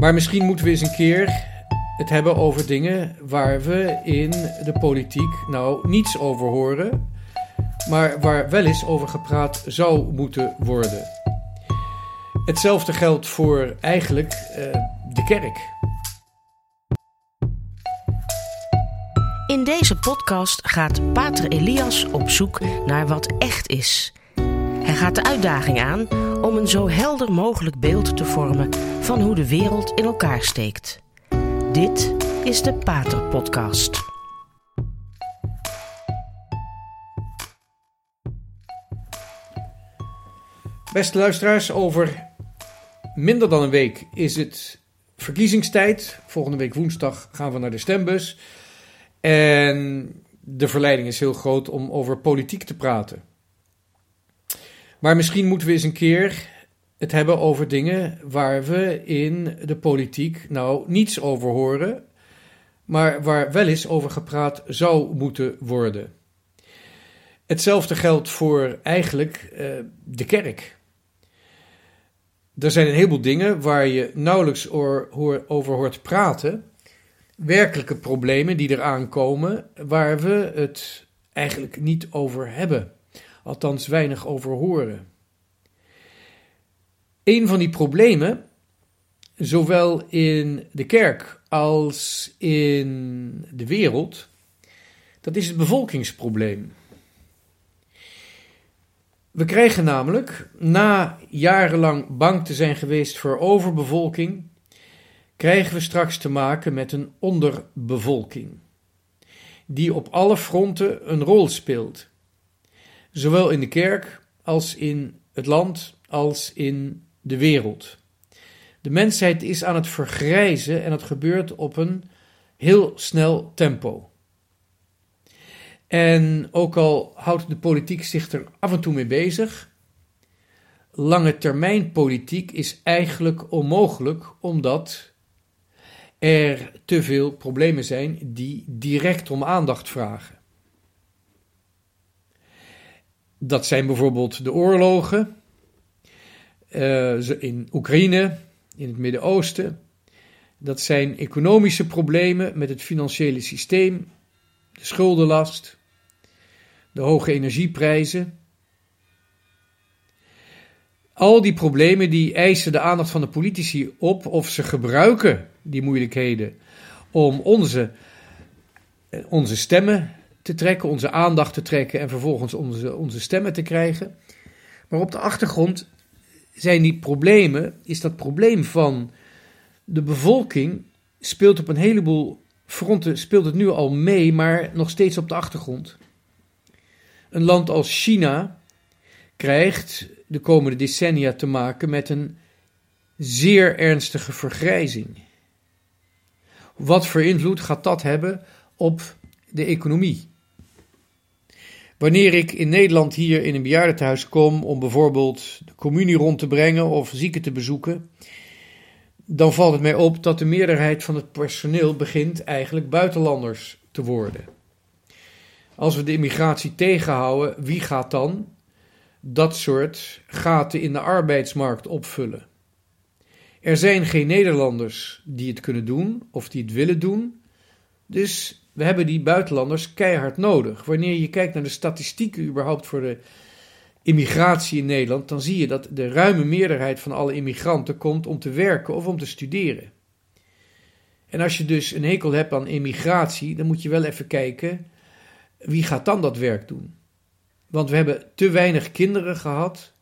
Maar misschien moeten we eens een keer het hebben over dingen waar we in de politiek nou niets over horen, maar waar wel eens over gepraat zou moeten worden. Hetzelfde geldt voor eigenlijk uh, de kerk. In deze podcast gaat Pater Elias op zoek naar wat echt is. Hij gaat de uitdaging aan om een zo helder mogelijk beeld te vormen van hoe de wereld in elkaar steekt. Dit is de Pater Podcast. Beste luisteraars, over minder dan een week is het verkiezingstijd. Volgende week woensdag gaan we naar de stembus. En de verleiding is heel groot om over politiek te praten. Maar misschien moeten we eens een keer het hebben over dingen waar we in de politiek nou niets over horen, maar waar wel eens over gepraat zou moeten worden. Hetzelfde geldt voor eigenlijk uh, de kerk. Er zijn een heleboel dingen waar je nauwelijks over hoort praten. Werkelijke problemen die eraan komen, waar we het eigenlijk niet over hebben. Althans, weinig over horen. Een van die problemen, zowel in de kerk als in de wereld, dat is het bevolkingsprobleem. We krijgen namelijk, na jarenlang bang te zijn geweest voor overbevolking, krijgen we straks te maken met een onderbevolking, die op alle fronten een rol speelt, zowel in de kerk als in het land als in de wereld. De mensheid is aan het vergrijzen en het gebeurt op een heel snel tempo. En ook al houdt de politiek zich er af en toe mee bezig, lange termijn politiek is eigenlijk onmogelijk omdat er te veel problemen zijn die direct om aandacht vragen. Dat zijn bijvoorbeeld de oorlogen uh, in Oekraïne, in het Midden-Oosten. Dat zijn economische problemen met het financiële systeem, de schuldenlast, de hoge energieprijzen. Al die problemen die eisen de aandacht van de politici op of ze gebruiken die moeilijkheden om onze, onze stemmen te trekken, onze aandacht te trekken en vervolgens onze, onze stemmen te krijgen. Maar op de achtergrond zijn die problemen, is dat probleem van de bevolking speelt op een heleboel fronten, speelt het nu al mee, maar nog steeds op de achtergrond. Een land als China krijgt de komende decennia te maken met een zeer ernstige vergrijzing. Wat voor invloed gaat dat hebben op de economie? Wanneer ik in Nederland hier in een bejaardentehuis kom om bijvoorbeeld de communie rond te brengen of zieken te bezoeken, dan valt het mij op dat de meerderheid van het personeel begint eigenlijk buitenlanders te worden. Als we de immigratie tegenhouden, wie gaat dan dat soort gaten in de arbeidsmarkt opvullen? Er zijn geen Nederlanders die het kunnen doen of die het willen doen, dus we hebben die buitenlanders keihard nodig. Wanneer je kijkt naar de statistieken überhaupt voor de immigratie in Nederland, dan zie je dat de ruime meerderheid van alle immigranten komt om te werken of om te studeren. En als je dus een hekel hebt aan immigratie, dan moet je wel even kijken wie gaat dan dat werk doen. Want we hebben te weinig kinderen gehad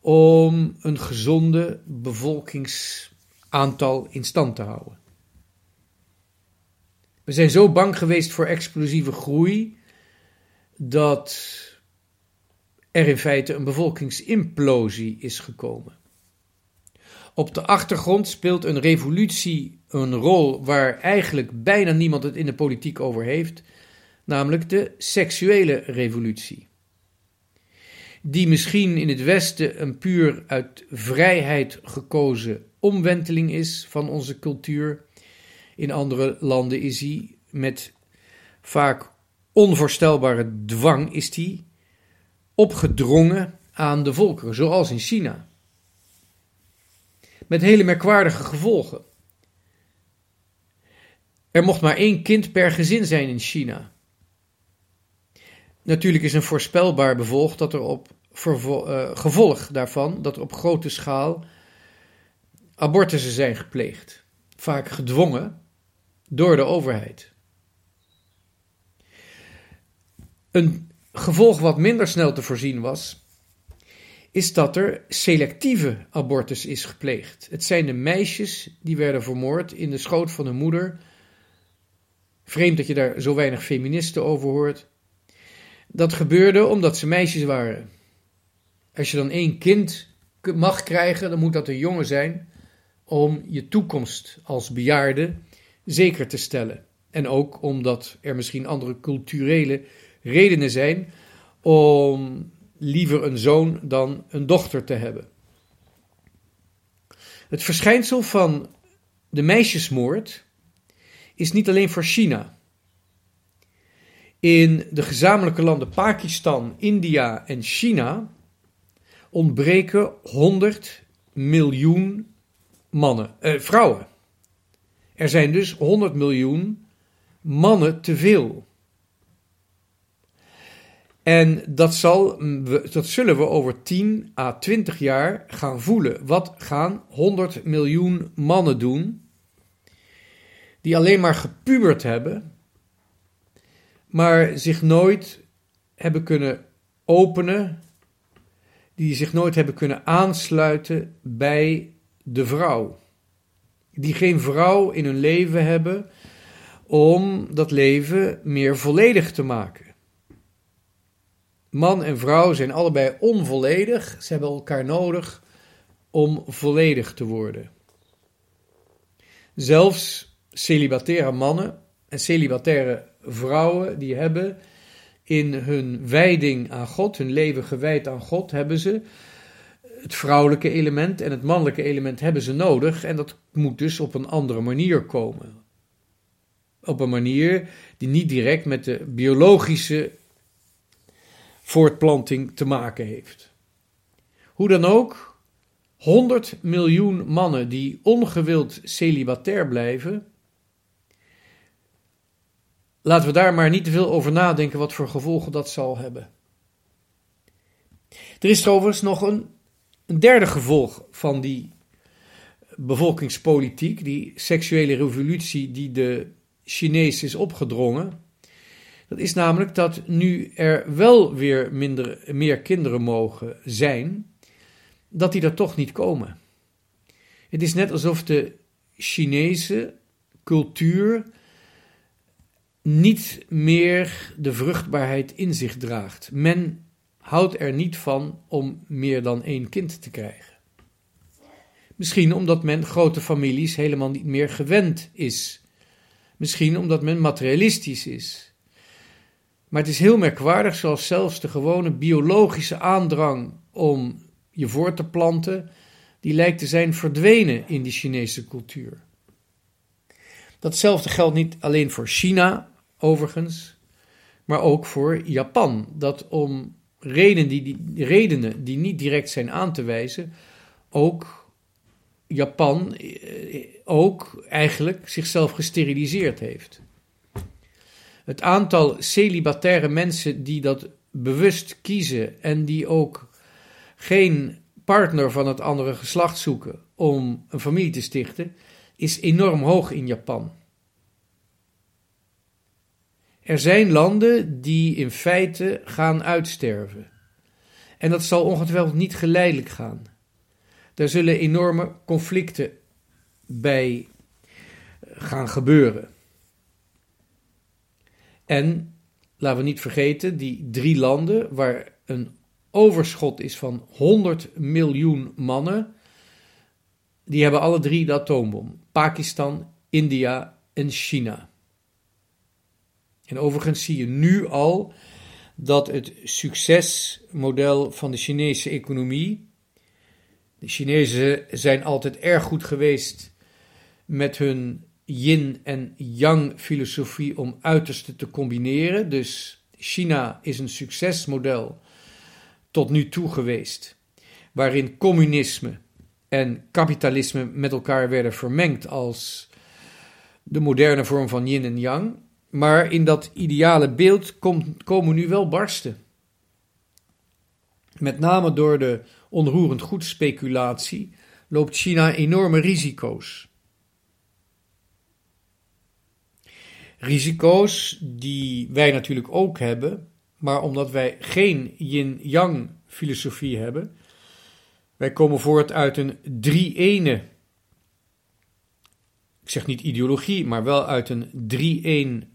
om een gezonde bevolkingsaantal in stand te houden. We zijn zo bang geweest voor explosieve groei dat er in feite een bevolkingsimplosie is gekomen. Op de achtergrond speelt een revolutie een rol waar eigenlijk bijna niemand het in de politiek over heeft, namelijk de seksuele revolutie. Die misschien in het Westen een puur uit vrijheid gekozen omwenteling is van onze cultuur, in andere landen is die met vaak onvoorstelbare dwang is die opgedrongen aan de volkeren, zoals in China. Met hele merkwaardige gevolgen. Er mocht maar één kind per gezin zijn in China. Natuurlijk is een voorspelbaar bevolk dat er op uh, gevolg daarvan dat er op grote schaal abortussen zijn gepleegd, vaak gedwongen door de overheid. Een gevolg wat minder snel te voorzien was, is dat er selectieve abortus is gepleegd. Het zijn de meisjes die werden vermoord in de schoot van hun moeder. Vreemd dat je daar zo weinig feministen over hoort. Dat gebeurde omdat ze meisjes waren. Als je dan één kind mag krijgen, dan moet dat een jongen zijn om je toekomst als bejaarde zeker te stellen. En ook omdat er misschien andere culturele redenen zijn om liever een zoon dan een dochter te hebben. Het verschijnsel van de meisjesmoord is niet alleen voor China. In de gezamenlijke landen Pakistan, India en China ontbreken 100 miljoen mannen, eh, vrouwen. Er zijn dus 100 miljoen mannen te veel. En dat, zal, dat zullen we over 10 à 20 jaar gaan voelen. Wat gaan 100 miljoen mannen doen die alleen maar gepubert hebben, maar zich nooit hebben kunnen openen, die zich nooit hebben kunnen aansluiten bij de vrouw. Die geen vrouw in hun leven hebben om dat leven meer volledig te maken. Man en vrouw zijn allebei onvolledig. Ze hebben elkaar nodig om volledig te worden. Zelfs celibataire mannen en celibataire vrouwen, die hebben in hun wijding aan God, hun leven gewijd aan God, hebben ze het vrouwelijke element en het mannelijke element hebben ze nodig. En dat moet dus op een andere manier komen. Op een manier die niet direct met de biologische voortplanting te maken heeft. Hoe dan ook, 100 miljoen mannen die ongewild celibatair blijven. Laten we daar maar niet te veel over nadenken wat voor gevolgen dat zal hebben. Er is trouwens nog een, een derde gevolg van die bevolkingspolitiek, die seksuele revolutie die de Chinezen is opgedrongen. Dat is namelijk dat nu er wel weer minder, meer kinderen mogen zijn, dat die er toch niet komen. Het is net alsof de Chinese cultuur niet meer de vruchtbaarheid in zich draagt. Men houdt er niet van om meer dan één kind te krijgen. Misschien omdat men grote families helemaal niet meer gewend is. Misschien omdat men materialistisch is. Maar het is heel merkwaardig, zoals zelfs de gewone biologische aandrang om je voor te planten, die lijkt te zijn verdwenen in die Chinese cultuur. Datzelfde geldt niet alleen voor China, overigens, maar ook voor Japan. Dat om redenen die, die, redenen die niet direct zijn aan te wijzen, ook Japan eh, ook eigenlijk zichzelf gesteriliseerd heeft. Het aantal celibataire mensen die dat bewust kiezen en die ook geen partner van het andere geslacht zoeken om een familie te stichten, is enorm hoog in Japan. Er zijn landen die in feite gaan uitsterven. En dat zal ongetwijfeld niet geleidelijk gaan. Daar zullen enorme conflicten bij gaan gebeuren. En laten we niet vergeten, die drie landen waar een overschot is van 100 miljoen mannen, die hebben alle drie de atoombom. Pakistan, India en China. En overigens zie je nu al dat het succesmodel van de Chinese economie. De Chinezen zijn altijd erg goed geweest met hun yin- en yang-filosofie om uitersten te combineren. Dus China is een succesmodel tot nu toe geweest, waarin communisme en kapitalisme met elkaar werden vermengd als de moderne vorm van yin en yang. Maar in dat ideale beeld komen nu wel barsten. Met name door de onroerend goedspeculatie loopt China enorme risico's. Risico's die wij natuurlijk ook hebben, maar omdat wij geen yin-yang filosofie hebben, wij komen voort uit een drie-ene, ik zeg niet ideologie, maar wel uit een drie-een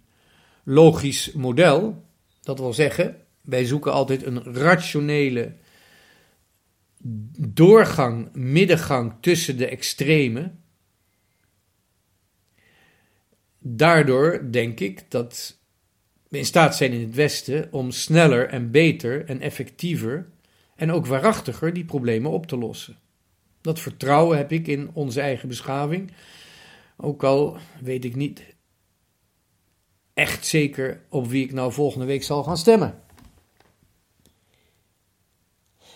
logisch model. Dat wil zeggen, wij zoeken altijd een rationele doorgang, middengang tussen de extremen. Daardoor denk ik dat we in staat zijn in het Westen om sneller en beter en effectiever en ook waarachtiger die problemen op te lossen. Dat vertrouwen heb ik in onze eigen beschaving, ook al weet ik niet echt zeker op wie ik nou volgende week zal gaan stemmen.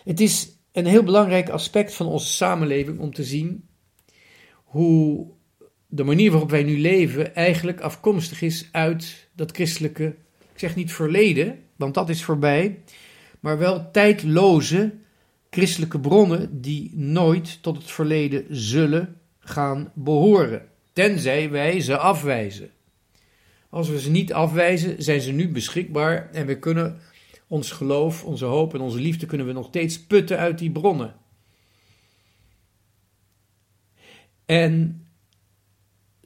Het is een heel belangrijk aspect van onze samenleving om te zien hoe de manier waarop wij nu leven eigenlijk afkomstig is uit dat christelijke, ik zeg niet verleden, want dat is voorbij, maar wel tijdloze christelijke bronnen die nooit tot het verleden zullen gaan behoren, tenzij wij ze afwijzen. Als we ze niet afwijzen, zijn ze nu beschikbaar en we kunnen ons geloof, onze hoop en onze liefde kunnen we nog steeds putten uit die bronnen. En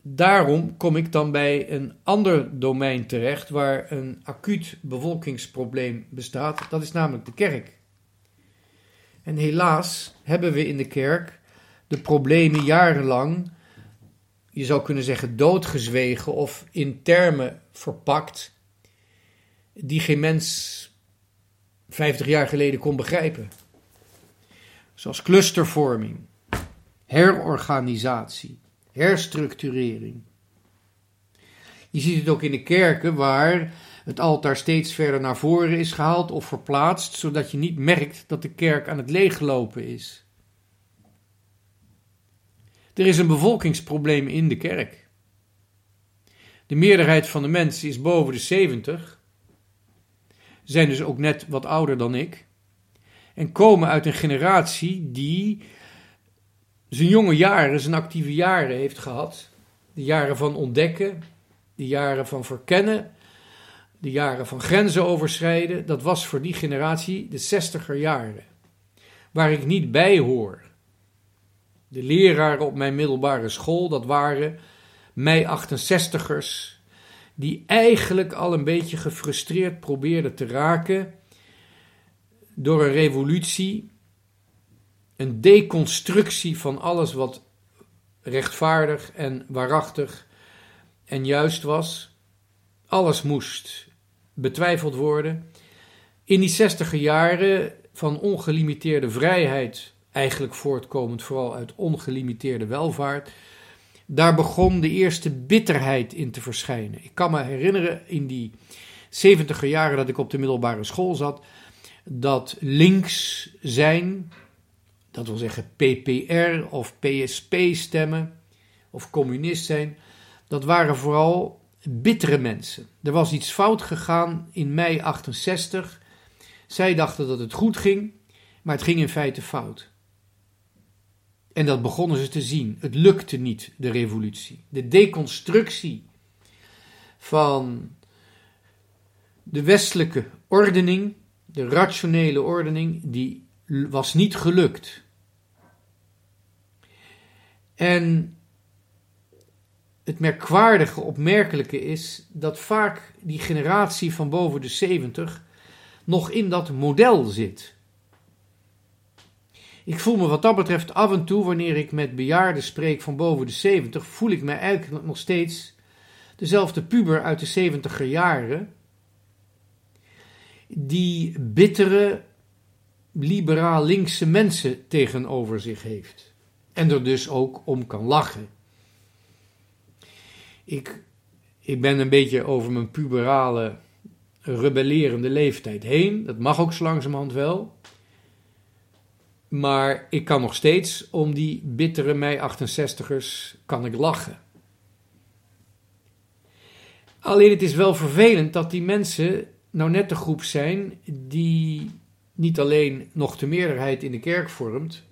daarom kom ik dan bij een ander domein terecht waar een acuut bevolkingsprobleem bestaat. Dat is namelijk de kerk. En helaas hebben we in de kerk de problemen jarenlang, je zou kunnen zeggen, doodgezwegen of in termen verpakt, die geen mens 50 jaar geleden kon begrijpen. Zoals clustervorming, herorganisatie, herstructurering. Je ziet het ook in de kerken waar het altaar steeds verder naar voren is gehaald of verplaatst, zodat je niet merkt dat de kerk aan het leeglopen is. Er is een bevolkingsprobleem in de kerk. De meerderheid van de mensen is boven de 70 zijn dus ook net wat ouder dan ik. En komen uit een generatie die zijn jonge jaren, zijn actieve jaren heeft gehad. De jaren van ontdekken, de jaren van verkennen, de jaren van grenzen overschrijden. Dat was voor die generatie de zestiger jaren. Waar ik niet bij hoor. De leraren op mijn middelbare school, dat waren mij 68ers die eigenlijk al een beetje gefrustreerd probeerde te raken door een revolutie, een deconstructie van alles wat rechtvaardig en waarachtig en juist was. Alles moest betwijfeld worden. In die zestiger jaren van ongelimiteerde vrijheid, eigenlijk voortkomend vooral uit ongelimiteerde welvaart, daar begon de eerste bitterheid in te verschijnen. Ik kan me herinneren in die 70 jaren dat ik op de middelbare school zat, dat links zijn, dat wil zeggen PPR of PSP stemmen, of communist zijn, dat waren vooral bittere mensen. Er was iets fout gegaan in mei 68. Zij dachten dat het goed ging, maar het ging in feite fout. En dat begonnen ze te zien. Het lukte niet, de revolutie. De deconstructie van de westelijke ordening, de rationele ordening, die was niet gelukt. En het merkwaardige, opmerkelijke is dat vaak die generatie van boven de 70 nog in dat model zit. Ik voel me wat dat betreft af en toe, wanneer ik met bejaarden spreek van boven de 70, voel ik me eigenlijk nog steeds dezelfde puber uit de 70 jaren. Die bittere, liberaal linkse mensen tegenover zich heeft. En er dus ook om kan lachen. Ik, ik ben een beetje over mijn puberale, rebellerende leeftijd heen. Dat mag ook zo langzamerhand wel. Maar ik kan nog steeds om die bittere mei-68ers kan ik lachen. Alleen het is wel vervelend dat die mensen nou net de groep zijn die niet alleen nog de meerderheid in de kerk vormt,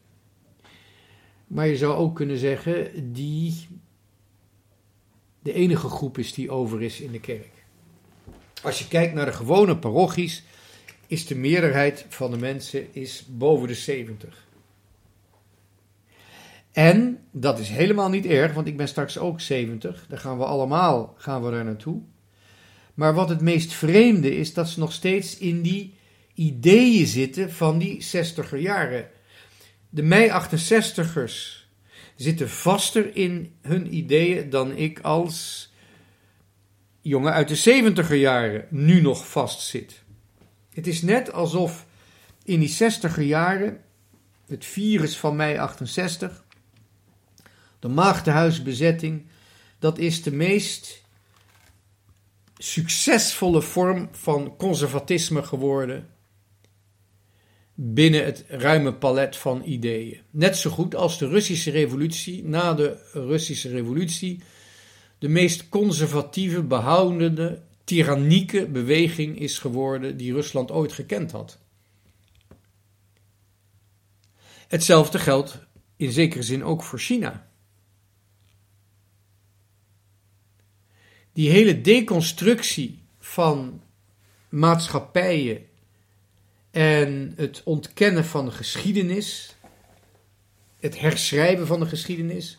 maar je zou ook kunnen zeggen die de enige groep is die over is in de kerk. Als je kijkt naar de gewone parochies, is de meerderheid van de mensen is boven de 70. En dat is helemaal niet erg, want ik ben straks ook 70. Daar gaan we allemaal gaan we daar naartoe. Maar wat het meest vreemde is dat ze nog steeds in die ideeën zitten van die 60er jaren. De mei-68ers zitten vaster in hun ideeën dan ik als jongen uit de 70er jaren nu nog vastzit. Het is net alsof in die 60er jaren het virus van mei 68, de maagdenhuisbezetting, dat is de meest succesvolle vorm van conservatisme geworden binnen het ruime palet van ideeën. Net zo goed als de Russische revolutie na de Russische revolutie de meest conservatieve, behoudende, tyrannieke beweging is geworden die Rusland ooit gekend had. Hetzelfde geldt in zekere zin ook voor China. Die hele deconstructie van maatschappijen en het ontkennen van de geschiedenis, het herschrijven van de geschiedenis,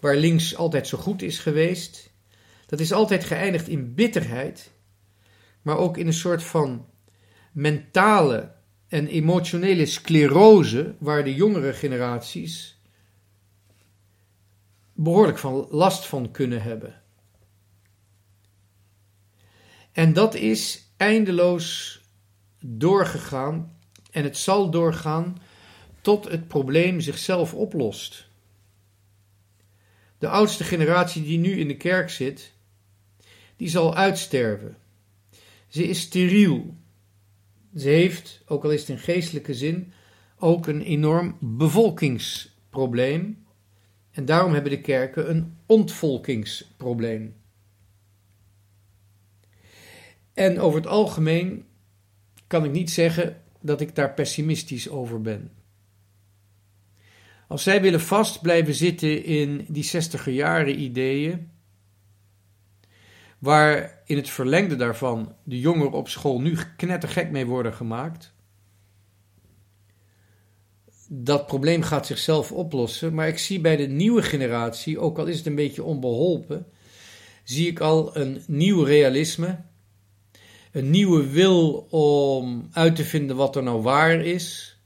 waar links altijd zo goed is geweest, dat is altijd geëindigd in bitterheid, maar ook in een soort van mentale en emotionele sclerose, waar de jongere generaties behoorlijk van last van kunnen hebben. En dat is eindeloos doorgegaan en het zal doorgaan tot het probleem zichzelf oplost. De oudste generatie die nu in de kerk zit, die zal uitsterven. Ze is steriel. Ze heeft, ook al is het in geestelijke zin, ook een enorm bevolkingsprobleem. En daarom hebben de kerken een ontvolkingsprobleem. En over het algemeen kan ik niet zeggen dat ik daar pessimistisch over ben. Als zij willen vast blijven zitten in die 60er jaren ideeën, waar in het verlengde daarvan de jongeren op school nu knettergek mee worden gemaakt, dat probleem gaat zichzelf oplossen. Maar ik zie bij de nieuwe generatie, ook al is het een beetje onbeholpen, zie ik al een nieuw realisme een nieuwe wil om uit te vinden wat er nou waar is.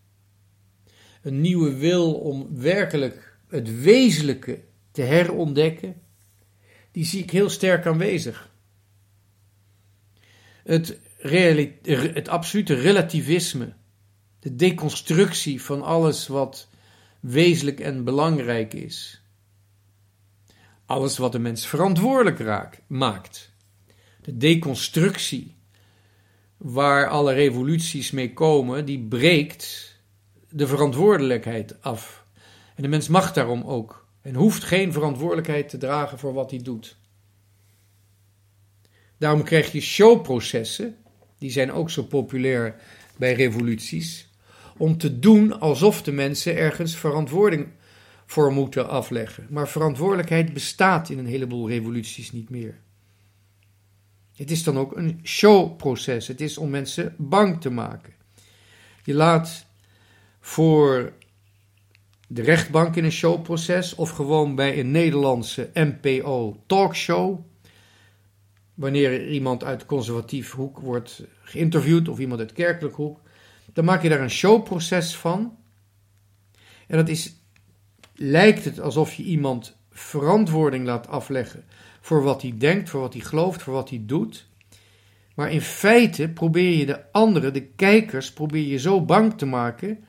Een nieuwe wil om werkelijk het wezenlijke te herontdekken. Die zie ik heel sterk aanwezig. Het, het absolute relativisme, de deconstructie van alles wat wezenlijk en belangrijk is. Alles wat de mens verantwoordelijk raakt, maakt. De deconstructie waar alle revoluties mee komen, die breekt de verantwoordelijkheid af. En de mens mag daarom ook en hoeft geen verantwoordelijkheid te dragen voor wat hij doet. Daarom krijg je showprocessen, die zijn ook zo populair bij revoluties, om te doen alsof de mensen ergens verantwoording voor moeten afleggen. Maar verantwoordelijkheid bestaat in een heleboel revoluties niet meer. Het is dan ook een showproces. Het is om mensen bang te maken. Je laat voor de rechtbank in een showproces of gewoon bij een Nederlandse NPO talkshow. Wanneer iemand uit conservatief hoek wordt geïnterviewd of iemand uit kerkelijk hoek, dan maak je daar een showproces van. En dat is, lijkt het alsof je iemand verantwoording laat afleggen voor wat hij denkt, voor wat hij gelooft, voor wat hij doet. Maar in feite probeer je de anderen, de kijkers, probeer je zo bang te maken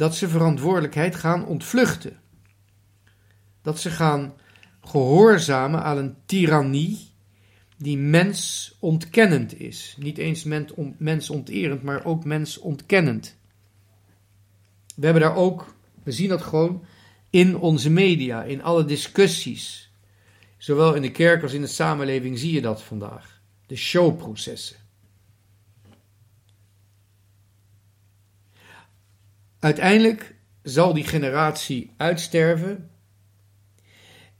dat ze verantwoordelijkheid gaan ontvluchten. Dat ze gaan gehoorzamen aan een tirannie die mensontkennend is. Niet eens mensonterend, maar ook mensontkennend. We hebben daar ook, we zien dat gewoon in onze media, in alle discussies. Zowel in de kerk als in de samenleving zie je dat vandaag. De showprocessen. Uiteindelijk zal die generatie uitsterven.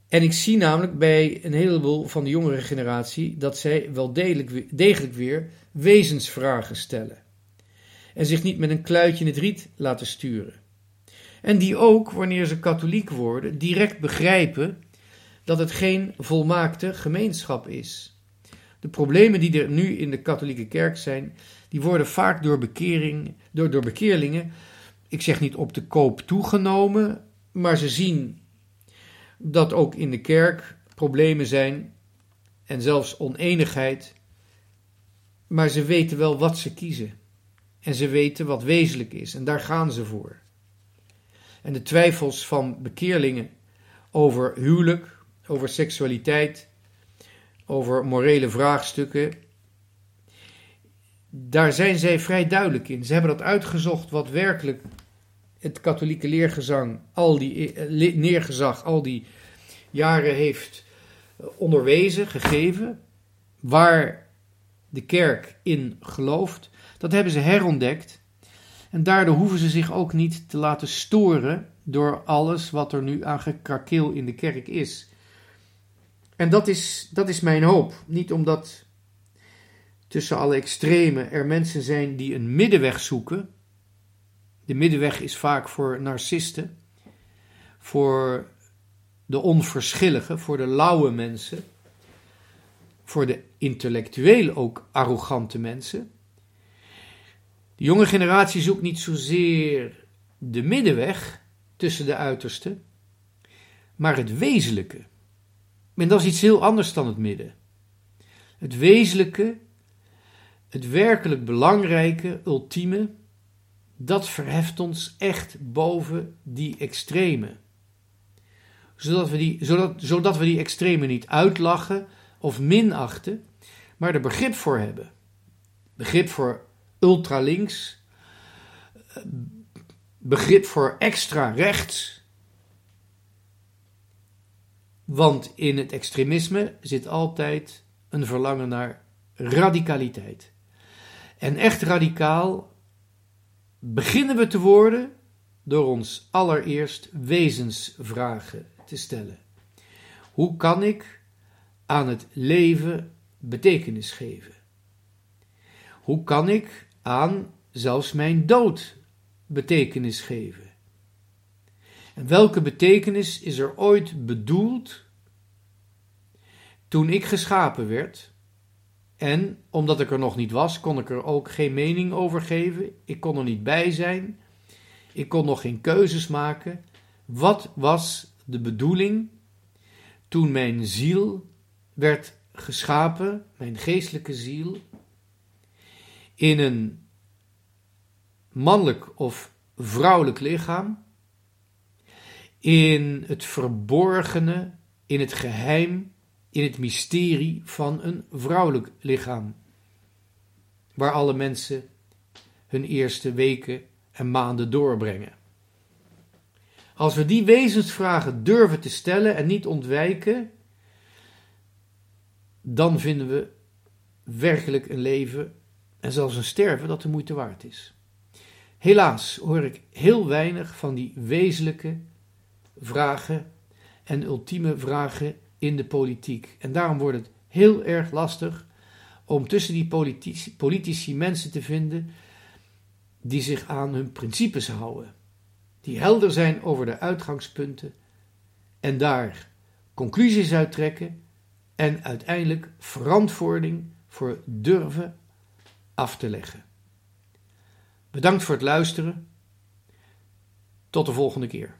En ik zie namelijk bij een heleboel van de jongere generatie dat zij wel degelijk, weer wezensvragen stellen. En zich niet met een kluitje in het riet laten sturen. En die ook, wanneer ze katholiek worden, direct begrijpen dat het geen volmaakte gemeenschap is. De problemen die er nu in de katholieke kerk zijn, die worden vaak door, bekering, door, door bekeerlingen ik zeg niet op de koop toegenomen, maar ze zien dat ook in de kerk problemen zijn en zelfs oneenigheid. Maar ze weten wel wat ze kiezen. En ze weten wat wezenlijk is en daar gaan ze voor. En de twijfels van bekeerlingen over huwelijk, over seksualiteit, over morele vraagstukken, daar zijn zij vrij duidelijk in. Ze hebben dat uitgezocht wat werkelijk het katholieke leergezang al die, eh, neergezag al die jaren heeft eh, onderwezen, gegeven, waar de kerk in gelooft, dat hebben ze herontdekt. En daardoor hoeven ze zich ook niet te laten storen door alles wat er nu aan gekrakeel in de kerk is. En dat is, dat is mijn hoop. Niet omdat tussen alle extremen er mensen zijn die een middenweg zoeken, de middenweg is vaak voor narcisten, voor de onverschillige, voor de lauwe mensen, voor de intellectueel ook arrogante mensen. De jonge generatie zoekt niet zozeer de middenweg tussen de uitersten, maar het wezenlijke. En dat is iets heel anders dan het midden. Het wezenlijke, het werkelijk belangrijke, ultieme, dat verheft ons echt boven die extreme. Zodat we die, zodat, zodat we die extreme niet uitlachen of minachten, maar er begrip voor hebben. Begrip voor ultralinks, begrip voor extra rechts. Want in het extremisme zit altijd een verlangen naar radicaliteit. En echt radicaal beginnen we te worden door ons allereerst wezensvragen te stellen. Hoe kan ik aan het leven betekenis geven? Hoe kan ik aan zelfs mijn dood betekenis geven? En welke betekenis is er ooit bedoeld toen ik geschapen werd en omdat ik er nog niet was, kon ik er ook geen mening over geven. Ik kon er niet bij zijn. Ik kon nog geen keuzes maken. Wat was de bedoeling toen mijn ziel werd geschapen, mijn geestelijke ziel, in een mannelijk of vrouwelijk lichaam, in het verborgene, in het geheim in het mysterie van een vrouwelijk lichaam, waar alle mensen hun eerste weken en maanden doorbrengen. Als we die wezensvragen durven te stellen en niet ontwijken, dan vinden we werkelijk een leven en zelfs een sterven dat de moeite waard is. Helaas hoor ik heel weinig van die wezenlijke vragen en ultieme vragen in de politiek. En daarom wordt het heel erg lastig om tussen die politici, politici mensen te vinden die zich aan hun principes houden, die helder zijn over de uitgangspunten en daar conclusies uit trekken en uiteindelijk verantwoording voor durven af te leggen. Bedankt voor het luisteren. Tot de volgende keer.